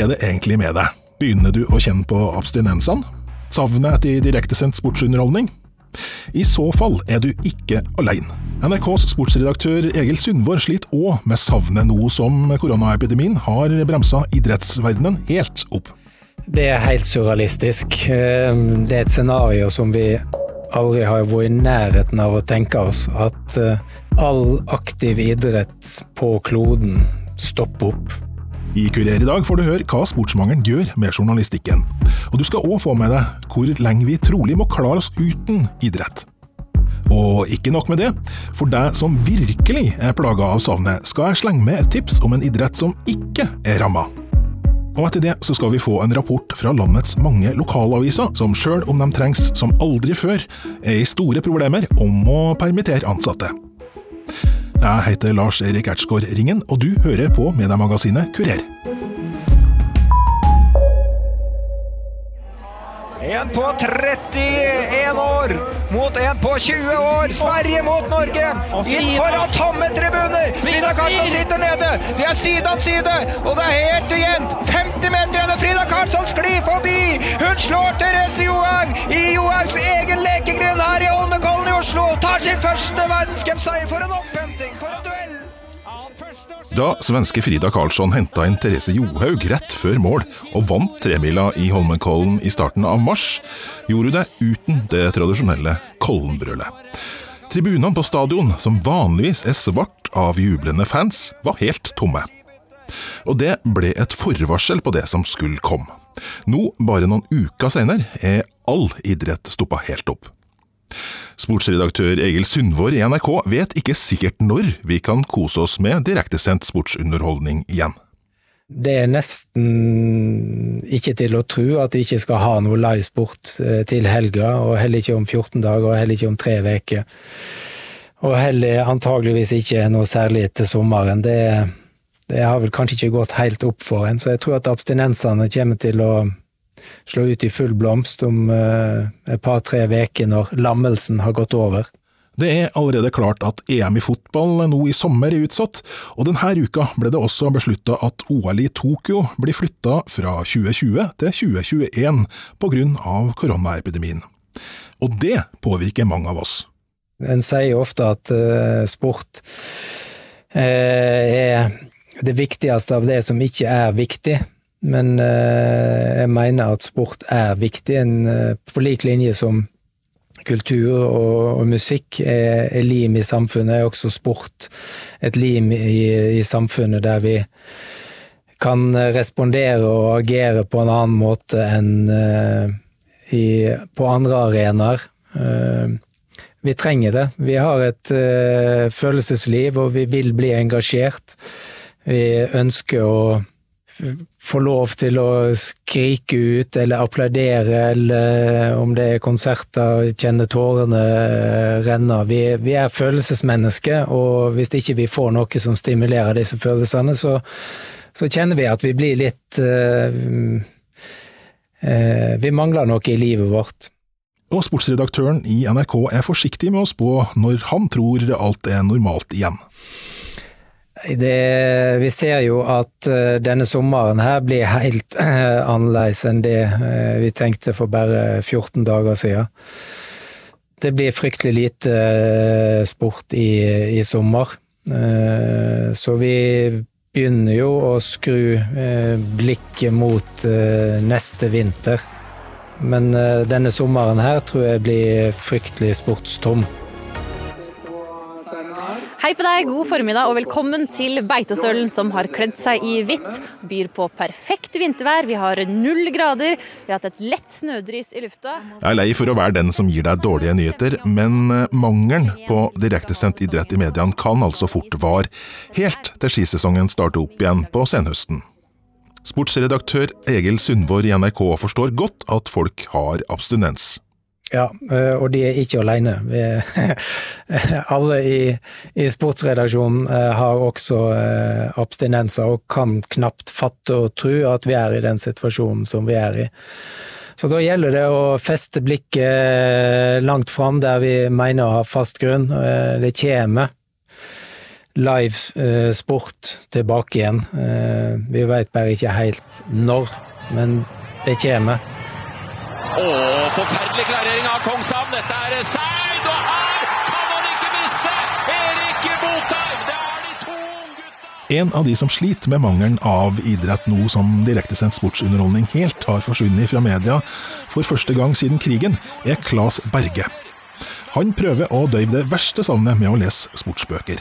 er det egentlig med deg? Begynner du å kjenne på abstinensene? Savnet etter direktesendt sportsunderholdning? I så fall er du ikke alene. NRKs sportsredaktør Egil Sundvår sliter òg med savnet nå som koronaepidemien har bremsa idrettsverdenen helt opp. Det er helt surrealistisk. Ehm, det er et scenario som vi aldri har vært i nærheten av å tenke oss. At eh, all aktiv idrett på kloden stopper opp. I Kurer i dag får du høre hva sportsmangelen gjør med journalistikken. Og du skal òg få med deg hvor lenge vi trolig må klare oss uten idrett. Og ikke nok med det, for deg som virkelig er plaga av savnet, skal jeg slenge med et tips om en idrett som ikke er ramma. Og etter det så skal vi få en rapport fra landets mange lokalaviser, som sjøl om de trengs som aldri før, er i store problemer om å permittere ansatte. Jeg heter Lars Erik Ertsgaard Ringen, og du hører på Mediemagasinet Kurer. En på 31 år mot en på 20 år. Sverige mot Norge. Inn foran tomme tribuner. Frida Karlsson sitter nede. De er side om side, og det er helt jevnt. 50 meter igjen, og Frida Karlsson sklir forbi. Hun slår Therese Johaug i Johaugs egen lekegrind her i Holmenkollen i Oslo. Tar sin første verdenscupseier for en opphenting, for en. Da svenske Frida Karlsson henta inn Therese Johaug rett før mål og vant tremila i Holmenkollen i starten av mars, gjorde hun det uten det tradisjonelle Kollenbrølet. Tribunene på stadion, som vanligvis er svart av jublende fans, var helt tomme. Og det ble et forvarsel på det som skulle komme. Nå, bare noen uker senere, er all idrett stoppa helt opp. Sportsredaktør Egil Sundvår i NRK vet ikke sikkert når vi kan kose oss med direktesendt sportsunderholdning igjen. Det er nesten ikke til å tro at de ikke skal ha noe livesport eh, til helga, og heller ikke om 14 dager, og heller ikke om tre uker. Og heller antageligvis ikke noe særlig til sommeren. Det, det har vel kanskje ikke gått helt opp for en, så jeg tror at abstinensene kommer til å slå ut i full blomst om uh, et par-tre uker når lammelsen har gått over. Det er allerede klart at EM i fotball nå i sommer er utsatt, og denne uka ble det også beslutta at OL i Tokyo blir flytta fra 2020 til 2021 på grunn av koronaepidemien. Og det påvirker mange av oss. En sier ofte at uh, sport uh, er det viktigste av det som ikke er viktig. Men eh, jeg mener at sport er viktig, en, eh, på lik linje som kultur og, og musikk er, er, lim i samfunnet, er også sport et lim i, i, samfunnet der vi kan respondere og agere på en annen måte enn uh, i, på andre arenaer. Uh, vi trenger det. Vi har et uh, følelsesliv, og vi vil bli engasjert. Vi ønsker å få lov til å skrike ut eller applaudere, eller om det er konserter, kjenne tårene renne. Vi, vi, er følelsesmennesker, og hvis ikke vi får noe som stimulerer disse følelsene, så, så kjenner vi at vi blir litt uh, uh, Vi mangler noe i livet vårt. Og sportsredaktøren i NRK er forsiktig med å spå når han tror alt er normalt igjen. Det, vi ser jo at uh, denne sommeren her blir helt uh, annerledes enn det uh, vi tenkte for bare 14 dager siden. Det blir fryktelig lite sport i, i sommer. så vi begynner jo å skru blikket mot neste vinter. Men denne sommeren her tror jeg blir fryktelig sportstom. Hei på deg, god formiddag og velkommen til Beitostølen som har kledd seg i hvitt. Byr på perfekt vintervær. Vi har null grader. Vi har hatt et lett snødrys i lufta. Jeg er lei for å være den som gir deg dårlige nyheter, men eh, mangelen på direktesendt idrett i mediene kan altså fort vare helt til skisesongen starter opp igjen på senhøsten. Sportsredaktør Egil Sundvor i NRK forstår godt at folk har abstinens. Ja, eh, og de er ikke alene. alle i, i, sportsredaksjonen eh, har også eh, abstinenser og kan knapt fatte og tro at vi er i den situasjonen som vi er i. Så da gjelder det å feste blikket langt fram der vi mener å ha fast grunn. Det kommer live sport tilbake igjen. Vi vet bare ikke helt når, men det kommer. Åh, forferdelig klarering av Kongshavn. Dette er Seid, og her kan han ikke misse! Erik Botheim! Det er de to gutta! En av de som sliter med mangelen av idrett nå som direktesendt sportsunderholdning helt har forsvunnet fra media for første gang siden krigen, er Claes Berge. Han prøver å døyve det verste savnet med å lese sportsbøker.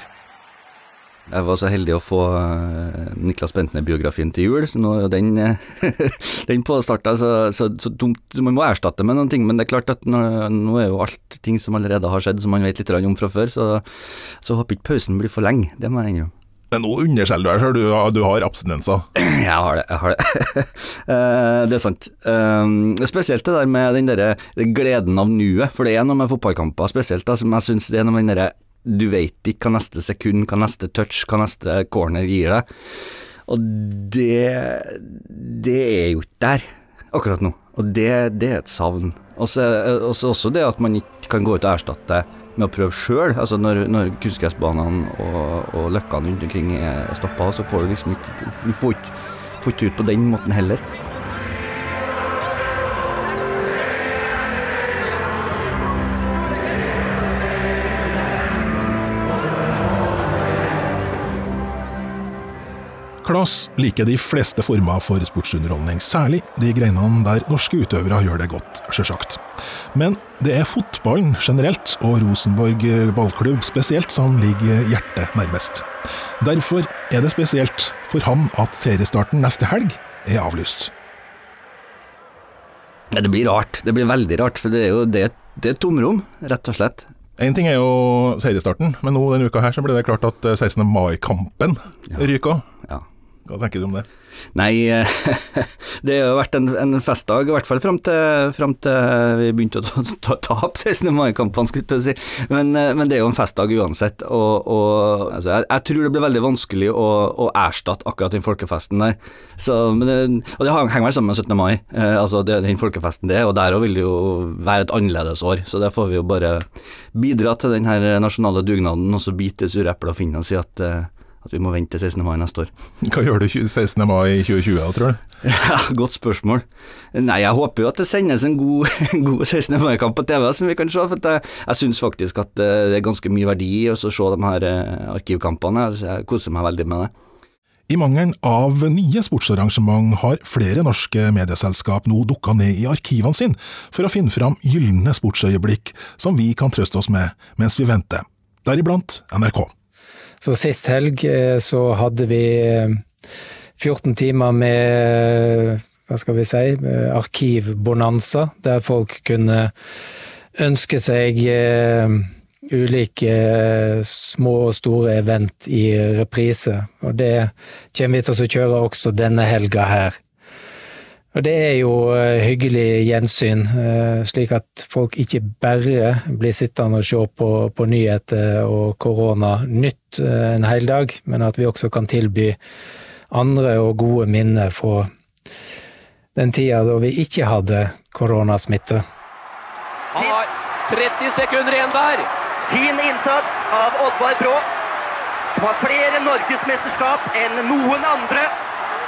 Jeg var så heldig å få eh, Niklas Bentner-biografien til jul, så nå er jo den, eh, den påstarta, så, så, så dumt så Man må erstatte med noen ting, men det er klart at nå, nå er jo alt ting som allerede har skjedd, som man vet litt om fra før, så, så håper ikke pausen blir for lenge. Det må jeg innrømme. Men nå underskjeller du deg sjøl, du, du har abstinenser. Jeg har det, jeg har det. Eh, det er sant. Spesielt det der med den derre gleden av nuet, for det er noe med fotballkamper spesielt da, som jeg syns det er noe med den derre Du vet ikke hva neste sekund, hva neste touch, hva neste corner gir deg. Og det Det er jo ikke der akkurat nå. Og det, det er et savn. Og så også det at man ikke kan gå ut og erstatte med å prøve sjøl. Altså når, når kunstgressbanene og, og løkkene rundt omkring er stoppa, så får du liksom ikke Du får ikke ut på den måten heller. Klas liker de fleste former for sportsunderholdning, særlig de greinene der norske utøvere gjør det godt, sjølsagt. Men det er fotballen generelt, og Rosenborg ballklubb spesielt, som ligger hjertet nærmest. Derfor er det spesielt for ham at seriestarten neste helg er avlyst. Det blir rart. Det blir veldig rart, for det er jo det, det er et tomrom, rett og slett. Én ting er jo seriestarten, men nå denne uka her så ble det klart at eh, 16. mai-kampen ryker. Ja. Hva tenker du om det? Nei, eh, det har jo vært en, en festdag, i hvert fall fram til, frem til vi begynte å ta, ta, tape 16. mai-kampene, skulle jeg si. Men, eh, men det er jo en festdag uansett, og, og altså, jeg, jeg tror det blir veldig vanskelig å, å erstatte akkurat den folkefesten der. Så, det, og det henger vel sammen med 17. mai, eh, altså det, den folkefesten det er, og der òg vil det jo være et annerledes år, så der får vi jo bare bidra til den her nasjonale dugnaden, og så bite sure eplet og finne oss i at eh, at vi må vente til 16. mai neste år. Hva gjør du 16. mai 2020 da, tror du? Ja, Godt spørsmål. Nei, jeg håper jo at det sendes en god, god 16. mai-kamp på TV som vi kan se. For jeg, jeg syns faktisk at eh, det er ganske mye verdi i å se de her eh, arkivkampene. Jeg koser meg veldig med det. I mangelen av nye sportsarrangement har flere norske medieselskap nå dukka ned i arkivene sine for å finne fram gylne sportsøyeblikk som vi kan trøste oss med mens vi venter, deriblant NRK. Så sist helg eh, så hadde vi eh, 14 timer med, hva skal vi si, eh, arkivbonanza, der folk kunne ønske seg eh, ulike eh, små og store event i reprise. Og det kommer vi til å kjøre også denne helga her. Og det er jo eh, hyggelig gjensyn, eh, slik at folk ikke bare blir sittende og se på, på nyheter og korona-nytt eh, en hel dag, men at vi også kan tilby andre og gode minner fra den tida da vi ikke hadde koronasmitte. Han har 30 sekunder igjen der. Fin innsats av Oddvar Brå, som har flere norgesmesterskap enn noen andre.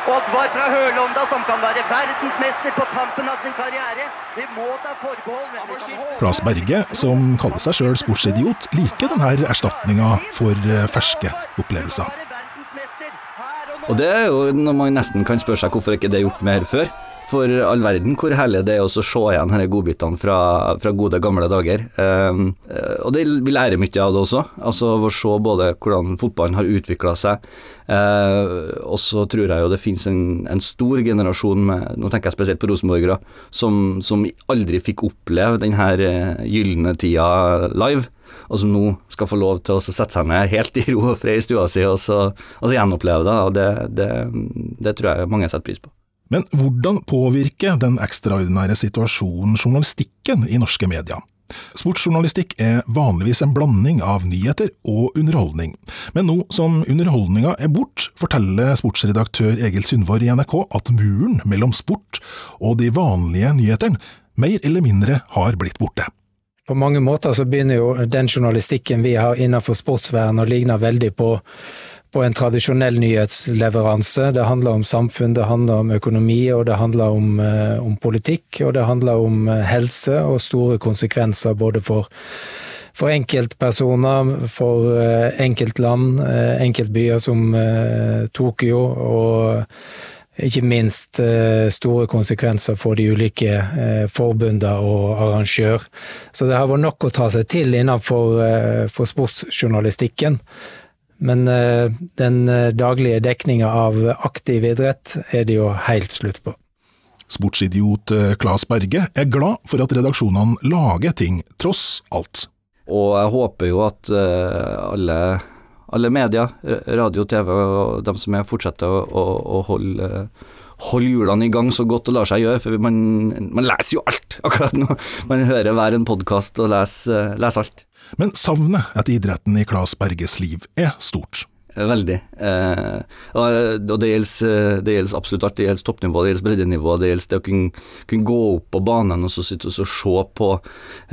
Oddvar fra Hølonda, som kan være verdensmester på tampen av sin karriere. Vi må ta forbehold. Klas Berge, som kaller seg sjøl sportsidiot, liker denne erstatninga for eh, ferske opplevelser. Og det er jo når man nesten kan spørre seg hvorfor ikke det er gjort mer før. For all verden hvor herlig det er å se igjen disse godbitene fra, fra gode, gamle dager. Eh, og det, vi lærer mye av det også. Altså å se både hvordan fotballen har utvikla seg. Eh, og så tror jeg jo det finnes en, en stor generasjon med Nå tenker jeg spesielt på rosenborgere, som, som aldri fikk oppleve denne uh, gylne tida live og som nå skal få lov til å sette seg ned helt i ro og fred i stua si og så, og så gjenoppleve det. og det, det, det tror jeg mange setter pris på. Men hvordan påvirker den ekstraordinære situasjonen journalistikken i norske media? Sportsjournalistikk er vanligvis en blanding av nyheter og underholdning, men nå som underholdninga er bort, forteller sportsredaktør Egil Sundvor i NRK at muren mellom sport og de vanlige nyhetene mer eller mindre har blitt borte. På mange måter så begynner jo den journalistikken vi har innenfor sportsverden å ligne veldig på, på en tradisjonell nyhetsleveranse. Det handler om samfunn, det handler om økonomi, og det handler om, eh, om politikk. Og det handler om eh, helse og store konsekvenser både for for enkeltpersoner, for eh, enkeltland, enkeltbyer som Tokyo, og ikke minst store konsekvenser for de ulike forbundene og arrangør. Så det har vært nok å ta seg til innenfor for sportsjournalistikken. Men den daglige dekninga av aktiv idrett er det jo helt slutt på. Sportsidiot Klas Berge er glad for at redaksjonene lager ting, tross alt. Og jeg håper jo at alle, alle medier, radio, TV og dem som er, fortsetter å, å, å holde, holde hjulene i gang så godt det lar seg gjøre. For man, man leser jo alt akkurat nå. Man hører hver en podkast og leser, leser alt. Men savnet etter idretten i Claes Berges liv er stort. Veldig. Eh, og, det gjelder, det gjelder, absolutt alt. Det gjelder toppnivå, det gjelder breddenivå, det gjelder det å kunne, kunne, gå opp på banen og så sitte og se på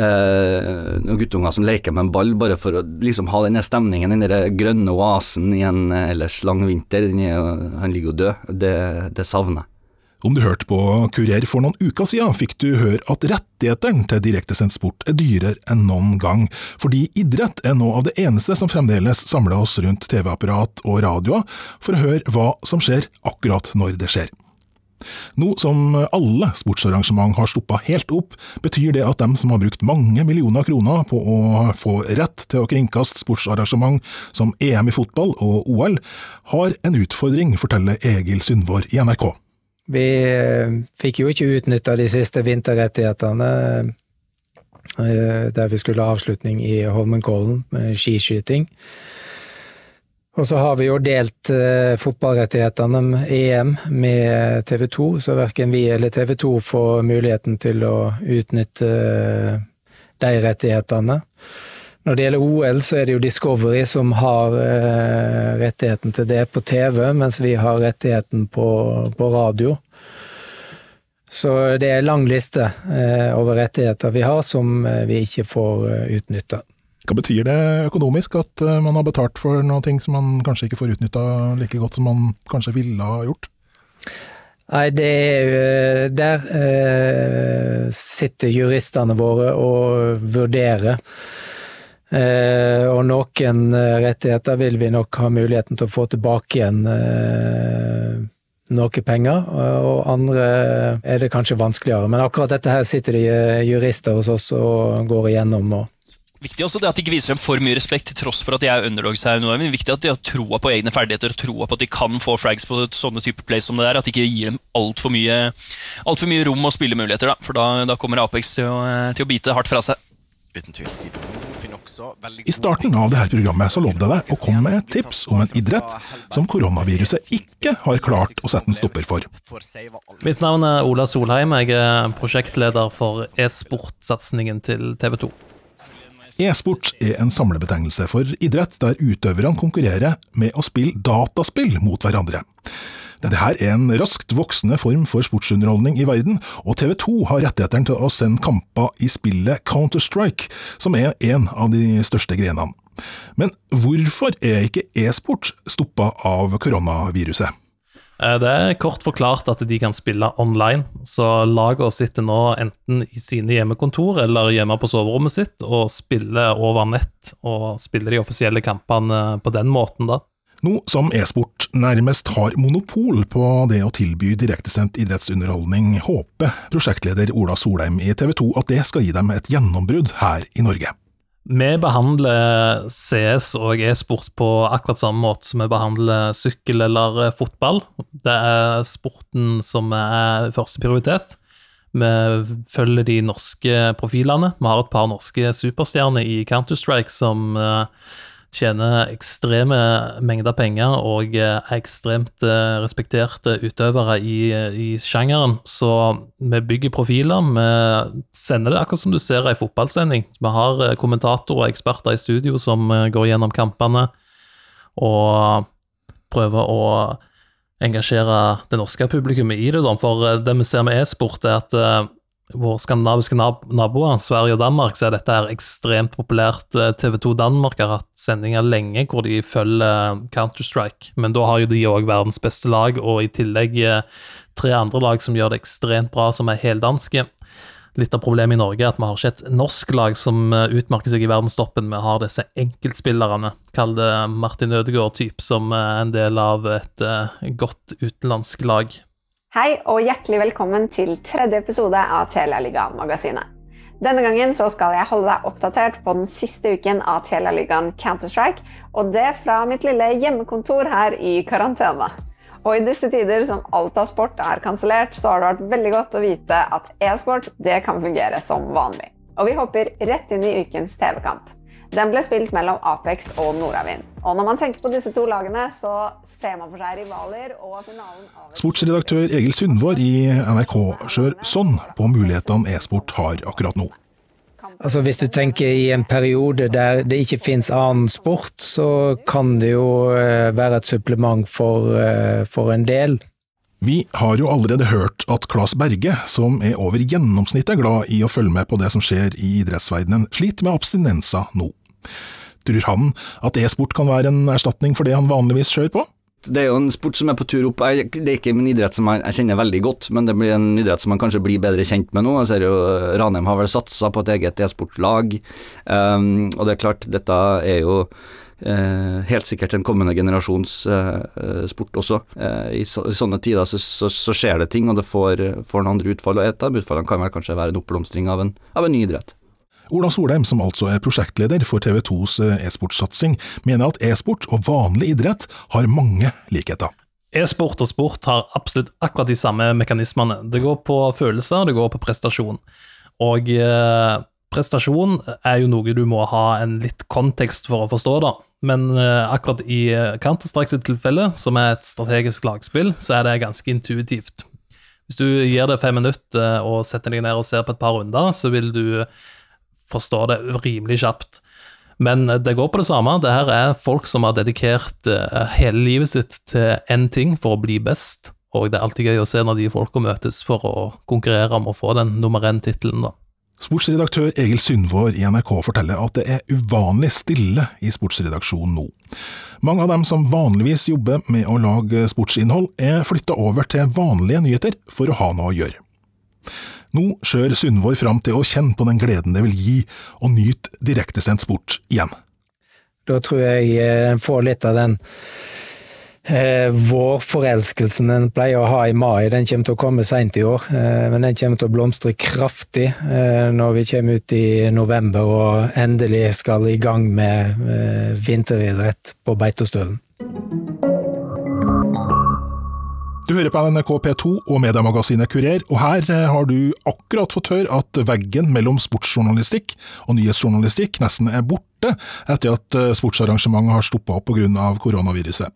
eh, noen guttunger som leker med en ball, bare for å liksom ha denne stemningen, den grønne oasen i en ellers lang vinter. Er, han ligger jo død. Det, det savner jeg. Om du hørte på Kurer for noen uker siden, fikk du høre at rettighetene til direktesendt sport er dyrere enn noen gang, fordi idrett er noe av det eneste som fremdeles samler oss rundt TV-apparat og radioer for å høre hva som skjer akkurat når det skjer. Nå som alle sportsarrangement har stoppa helt opp, betyr det at dem som har brukt mange millioner kroner på å få rett til å kringkaste sportsarrangement som EM i fotball og OL, har en utfordring, forteller Egil Sundvår i NRK. Vi eh, fikk jo ikke utnytta de siste vinterrettighetene eh, der vi skulle ha avslutning i Holmenkollen med skiskyting. Og så har vi jo delt uh, fotballrettighetene med EM med TV 2, så verken vi eller TV 2 får muligheten til å utnytte de rettighetene. Når det gjelder OL, så er det jo Discovery som har eh, rettigheten til det på TV, mens vi har rettigheten på, på radio. Så det er lang liste eh, over rettigheter vi har som eh, vi ikke får eh, utnytta. Hva betyr det økonomisk at eh, man har betalt for noe som man kanskje ikke får utnytta like godt som man kanskje ville ha gjort? Nei, det er eh, Der eh, sitter juristene våre og vurderer Eh, og noen eh, rettigheter vil vi nok ha muligheten til å få tilbake igjen eh, noe penger, og andre er det kanskje vanskeligere. Men akkurat dette her sitter de eh, jurister hos oss og går igjennom nå. Viktig også det at de ikke viser dem for mye respekt, til tross for at de er underdogs her nå. Men viktig at de har troa på egne ferdigheter og troa på at de kan få frags på sånne type plays som det der. At de ikke gir dem altfor mye, alt for mye rom og spillemuligheter, da. For da, da kommer Apex til å, til å bite hardt fra seg. Uten tvil. I starten av dette programmet så lovde jeg deg å komme med et tips om en idrett som koronaviruset ikke har klart å sette en stopper for. Mitt navn er Ola Solheim, jeg er prosjektleder for e-sportsatsingen til TV 2. E-sport er en samlebetegnelse for idrett der utøverne konkurrerer med å spille dataspill mot hverandre. Dette er en raskt voksende form for sportsunderholdning i verden, og TV 2 har rettighetene til å sende kamper i spillet Counter-Strike, som er en av de største grenene. Men hvorfor er ikke e-sport stoppa av koronaviruset? Eh, det er kort forklart at de kan spille online, så lagene sitter nå enten i sine hjemmekontor eller hjemme på soverommet sitt og spiller over nett og spiller de offisielle kampene på den måten, da. Nå som e-sport nærmest har monopol på det å tilby direktesendt idrettsunderholdning, håper prosjektleder Ola Solheim i TV 2 at det skal gi dem et gjennombrudd her i Norge. Vi behandler CS og e-sport på akkurat samme måte som vi behandler sykkel eller fotball. Det er sporten som er første prioritet. Vi følger de norske profilene. Vi har et par norske superstjerner i Counter-Strike som uh, tjener ekstreme mengder penger og er ekstremt eh, respekterte utøvere i, i sjangeren. Så vi bygger profiler. Vi sender det akkurat som du ser i fotballsending. Vi har eh, kommentatorer og eksperter i studio som eh, går gjennom kampene og prøver å engasjere det norske publikummet i det. For det vi ser med e-sport, er at våre skandinaviske naboer, Sverige og Danmark, så er dette her ekstremt populært. TV 2 Danmark har hatt sendinger lenge hvor de følger Counter-Strike, men da har jo de òg verdens beste lag, og i tillegg tre andre lag som gjør det ekstremt bra, som er heldanske. Litt av problemet i Norge er at vi har ikke et norsk lag som utmerker seg i verdenstoppen. Vi har disse enkeltspillerne, kall det Martin Ødegaard-type, som er en del av et godt utenlandsk lag. Hei og hjertelig velkommen til tredje episode av Telialiga-magasinet. Denne gangen skal jeg holde deg oppdatert på den siste uken av Telialigaen Counter-Strike, og det fra mitt lille hjemmekontor her i karantene. Og i disse tider som alt av sport er kansellert, så har det vært veldig godt å vite at e-sport det kan fungere som vanlig. Og vi hopper rett inn i ukens TV-kamp. Den ble spilt mellom Apex og Nordavind. Og når man tenker på disse to lagene, så ser man for seg rivaler og finalen av Sportsredaktør Egil Sundvår i NRK skjør sånn på mulighetene e-sport har akkurat nå. Altså Hvis du tenker i en periode der det ikke finnes annen sport, så kan det jo eh, være et supplement for, eh, for en del. Vi har jo allerede hørt at Claes Berge, som er over gjennomsnittet glad i å følge med på det som skjer i idrettsverdenen, sliter med abstinenser nå. Tror han at e-sport kan være en erstatning for det han vanligvis kjører på? Det er jo en sport som er på tur opp. Det er ikke en idrett som jeg, kjenner veldig godt, men det blir en idrett som man kanskje blir bedre kjent med nå. Jeg ser jo Ranheim har vel satsa på et eget e-sportlag, um, og det er klart, dette er jo Uh, helt sikkert en kommende generasjons uh, sport også. Uh, i, så, i, sånne tider så, så, så, skjer det ting, og det får, får en andre utfall. Og et av utfallene kan vel kanskje være en oppblomstring av en, av en ny idrett. Ola Solheim, som altså er prosjektleder for TV 2s eh, e-sportsatsing, mener at e-sport og vanlig idrett har mange likheter. E-sport og sport har absolutt akkurat de samme mekanismene. Det går på følelser, det går på prestasjon. Og eh, prestasjon er jo noe du må ha en litt kontekst for å forstå, da. Men eh, akkurat i Counter-Strike sitt tilfelle, som er et strategisk lagspill, så er det ganske intuitivt. Hvis du gir det fem minutter og setter deg ned og ser på et par runder, så vil du forstår det rimelig kjapt. Men det går på det samme. Det her er folk som har dedikert eh, hele livet sitt til én ting for å bli best. Og det er alltid gøy å se når de folka møtes for å konkurrere om å få den nummer én-tittelen, da. Sportsredaktør Egil Syndvår i NRK forteller at det er uvanlig stille i sportsredaksjonen nå. Mange av dem som vanligvis jobber med å lage sportsinnhold, er flytta over til vanlige nyheter for å ha noe å gjøre. Nå skjør Sundvor fram til å kjenne på den gleden det vil gi å nyte direktesendt sport igjen. Da tror jeg en eh, får litt av den eh, vårforelskelsen en pleier å ha i mai. Den kommer til å komme seint i år, eh, men den kommer til å blomstre kraftig eh, når vi kommer ut i november og endelig skal i gang med eh, vinteridrett på Beitostølen. Du hører på NRK P2 og mediemagasinet Kurer, og her eh, har du akkurat fått høre at veggen mellom sportsjournalistikk og nyhetsjournalistikk nesten er borte etter at eh, sportsarrangementet har stoppa opp pga. koronaviruset.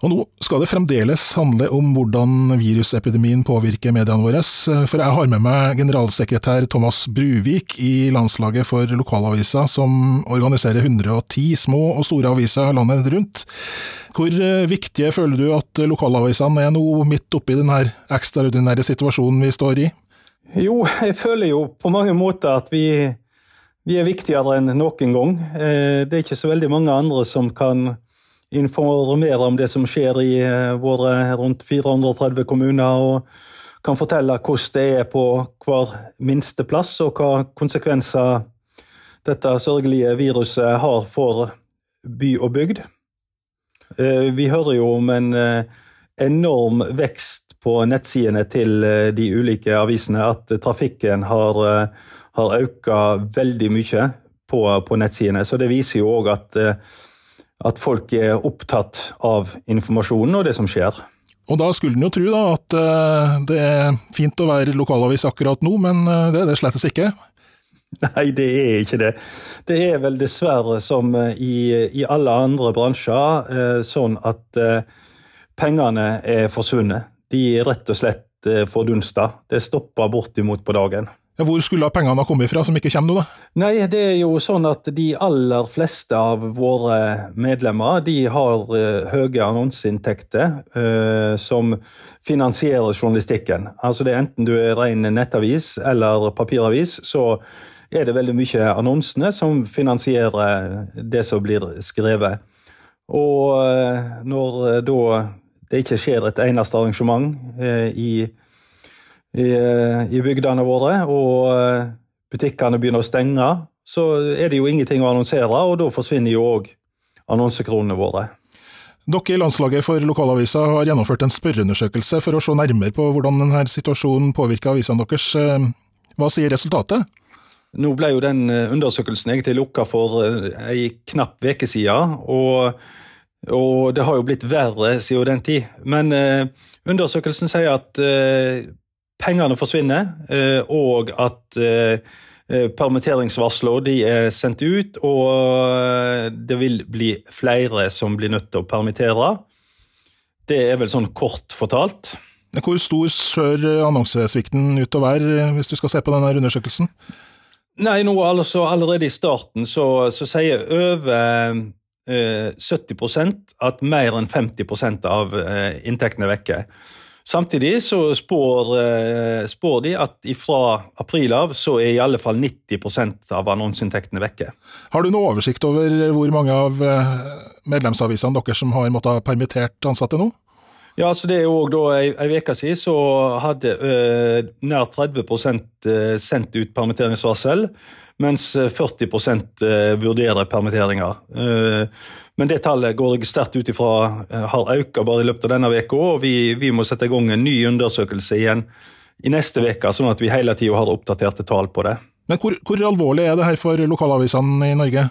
Og nå skal det fremdeles handle om hvordan virusepidemien påvirker mediene våre, for jeg har med meg generalsekretær Thomas Bruvik i Landslaget for lokalavisa, som organiserer 110 små og store aviser landet rundt. Hvor eh, viktige føler du at lokalavisene er nå midt oppi denne ekstraordinære situasjonen vi står i? Jo, jeg føler jo på mange måter at vi, vi er viktigere enn noen gang. Eh, det er ikke så veldig mange andre som kan informere om det som skjer i eh, våre rundt 430 kommuner. og kan fortelle hvordan det er på hver minste plass, og hva konsekvenser dette sørgelige viruset har for by og bygd. Eh, vi hører jo om en enorm vekst på nettsidene til de ulike avisene. At trafikken har, har økt veldig mye på, på nettsidene. Så det viser jo òg at at folk er opptatt av informasjonen og det som skjer. Og da skulle en jo tro da at uh, det er fint å være lokalavis akkurat nå, men uh, det er det slettes ikke? Nei, det er ikke det. Det er vel dessverre som i, i, alle andre bransjer sånn at pengene er forsvunnet. De er rett og slett fordunsta. Det stopper bortimot på dagen. Hvor skulle pengene ha kommet fra, som ikke kommer nå, da? Nei, det er jo sånn at de aller fleste av våre medlemmer de har uh, høye annonseinntekter uh, som finansierer journalistikken. Altså det er Enten du er ren nettavis eller papiravis, så er det veldig mye annonsene som finansierer det som blir skrevet. Og uh, når da det ikke skjer et eneste arrangement i i, i bygdene våre, og butikkene begynner å stenge, så er det jo ingenting å annonsere, og da forsvinner jo òg annonsekronene våre. Dere i landslaget for lokalavisa har gjennomført en spørreundersøkelse for å se nærmere på hvordan denne situasjonen påvirker avisene deres. Hva sier resultatet? Nå ble jo den undersøkelsen egentlig lukka for ei knapp uke siden, og, og, det har jo blitt verre siden den tid. Men undersøkelsen sier at pengene forsvinner, eh, og at eh, eh, permitteringsvarsler de er sendt ut, og det vil bli flere som blir nødt til å permittere. Det er vel sånn kort fortalt. Hvor stor skjør annonsesvikten ut å være, hvis du skal se på denne undersøkelsen? Nei, nå altså, Allerede i starten så, så sier over eh, 70% at mer enn 50% av eh, inntektene er vekke. Samtidig så spår, eh, spår de at fra april av så er i alle fall 90% av annonseinntektene vekke. Har du noe oversikt over hvor mange av eh, medlemsavisene deres som har måttet ha permittert ansatte nå? Ja, så det er jo da Ei uke siden så hadde ø, nær 30% sendt ut permitteringsvarsel, mens 40% vurderer permitteringer. Men det tallet går jeg sterkt ut ifra eh, har økt bare i løpet av denne uka, og vi, vi, må sette i gang en ny undersøkelse igjen i neste uke, sånn at vi hele tida har oppdaterte tall på det. Men hvor, hvor, alvorlig er det her for lokalavisene i Norge?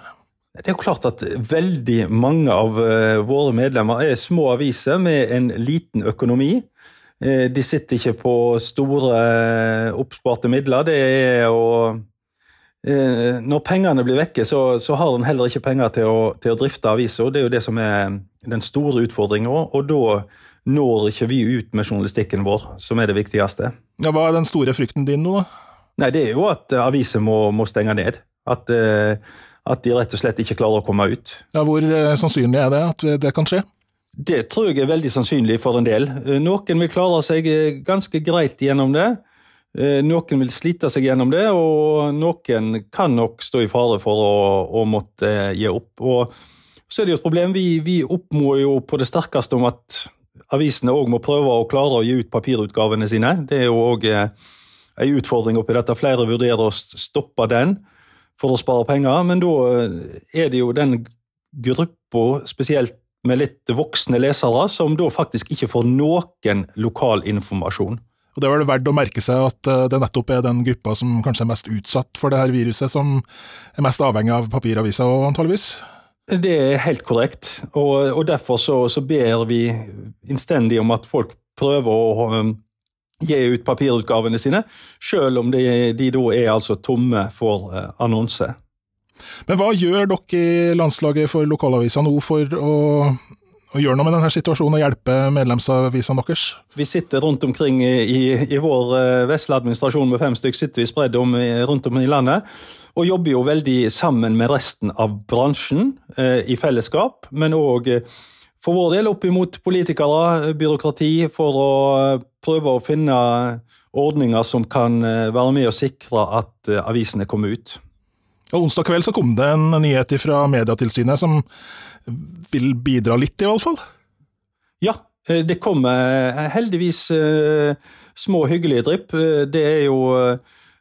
Det er jo klart at veldig mange av uh, våre medlemmer er små aviser med en liten økonomi. Uh, de sitter ikke på store oppsparte midler. Det er å Eh, når pengene blir vekke, så, så har en heller ikke penger til å, til å drifte aviser. Det er jo det som er den store utfordringa, og da når ikke vi ut med journalistikken vår, som er det viktigste. Ja, Hva er den store frykten din nå, da? Nei, Det er jo at aviser må, må stenge ned. At, uh, at, de rett og slett ikke klarer å komme ut. Ja, Hvor sannsynlig er det at det kan skje? Det tror jeg er veldig sannsynlig for en del. Noen vil klare seg ganske greit gjennom det. Eh, noen vil slite seg gjennom det, og noen kan nok stå i fare for å, å måtte eh, gi opp. Og så er det jo et problem. Vi, vi oppmår jo på det sterkeste om at avisene òg må prøve å klare å gi ut papirutgavene sine. Det er jo òg eh, en utfordring oppi dette. Flere vurderer å stoppe den for å spare penger, men da er det jo den gruppa, spesielt med litt voksne lesere, som da faktisk ikke får noen lokal informasjon. Og Det er vel verdt å merke seg at eh, det nettopp er den gruppa som kanskje er mest utsatt for det her viruset, som er mest avhengig av papiraviser, antageligvis? Det er helt korrekt, og, og derfor så, så, ber vi innstendig om at folk prøver å um, gi ut papirutgavene sine, selv om de, de da er altså tomme for uh, annonse. Men hva gjør dere i landslaget for lokalaviser nå for å og gjøre noe med denne situasjonen og hjelpe medlemsavisene deres? Vi sitter rundt omkring i, i, vår uh, vesle administrasjon med fem stykker, sitter vi spredd om, rundt om i landet. Og jobber jo veldig sammen med resten av bransjen eh, i fellesskap. Men òg uh, for vår del opp imot politikere, byråkrati, for å prøve å finne ordninger som kan være med å sikre at avisene kommer ut. Og Onsdag kveld så kom det en nyhet fra Mediatilsynet som vil bidra litt, i hvert fall? Ja, eh, det kommer eh, heldigvis eh, små hyggelige drypp. Det er jo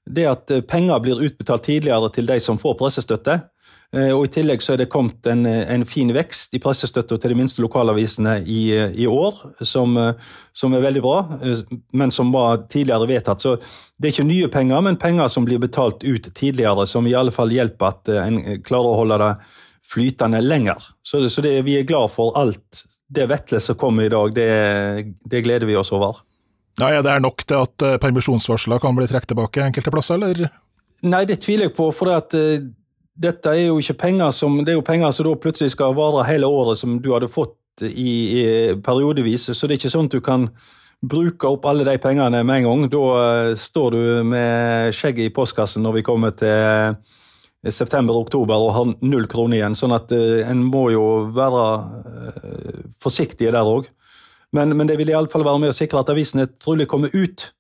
det at penger blir utbetalt tidligere til de som får pressestøtte. Eh, og I tillegg så er det kommet en, en fin vekst i pressestøtta til de minste lokalavisene i, i år, som, som, er veldig bra, eh, men som var tidligere vedtatt. Så Det er ikke nye penger, men penger som blir betalt ut tidligere, som i alle fall hjelper at eh, en klarer å holde det flytende lenger. Så, så det, vi er glad for alt det Vetle som kommer i dag. Det, det gleder vi oss over. Ja, ja, Det er nok til at permisjonsvarsler kan bli trukket tilbake enkelte plasser, eller? Nei, det tviler jeg på. for det at dette er jo ikke penger som det er jo penger som da plutselig skal vare hele året, som du hadde fått i, i periodevis. Så det er ikke sånn at du kan bruke opp alle de pengene med en gang. Da uh, står du med skjegget i postkassen når vi kommer til eh, september-oktober og har null kroner igjen. Sånn at uh, en må jo være forsiktige der òg. Men, men, det vil iallfall være med å sikre at avisene trolig kommer ut.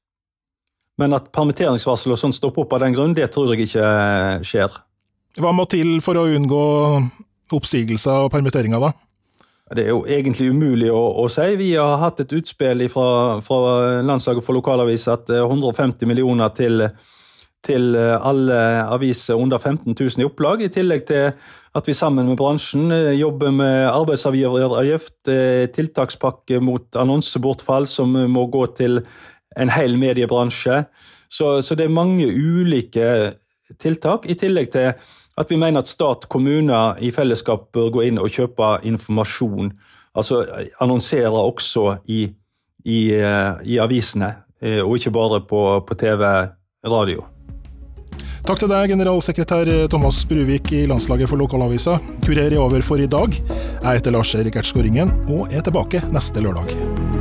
Men at permitteringsvarsel og sånn stopper opp av den grunn, det tror jeg ikke skjer. Hva må til for å unngå oppsigelser og permitteringer, da? Det er jo egentlig umulig å, å si. Vi har hatt et utspill fra, fra landslaget for lokalavis at 150 eh, millioner til, til eh, alle aviser under 15 000 i opplag, i tillegg til at vi sammen med bransjen eh, jobber med arbeidsavgift, tiltakspakke mot annonsebortfall som må gå til en hel mediebransje. Så, så det er mange ulike tiltak, i tillegg til at vi mener at stat, og kommuner i fellesskap bør gå inn og kjøpe informasjon. Altså annonsere også i, i, eh, i avisene, eh, og ikke bare på, på TV, radio. Takk til deg, generalsekretær Thomas Bruvik i Landslaget for lokalavisa. Kurer er over for i dag. Jeg heter Lars Erik Ertsgaard Ringen, og er tilbake neste lørdag.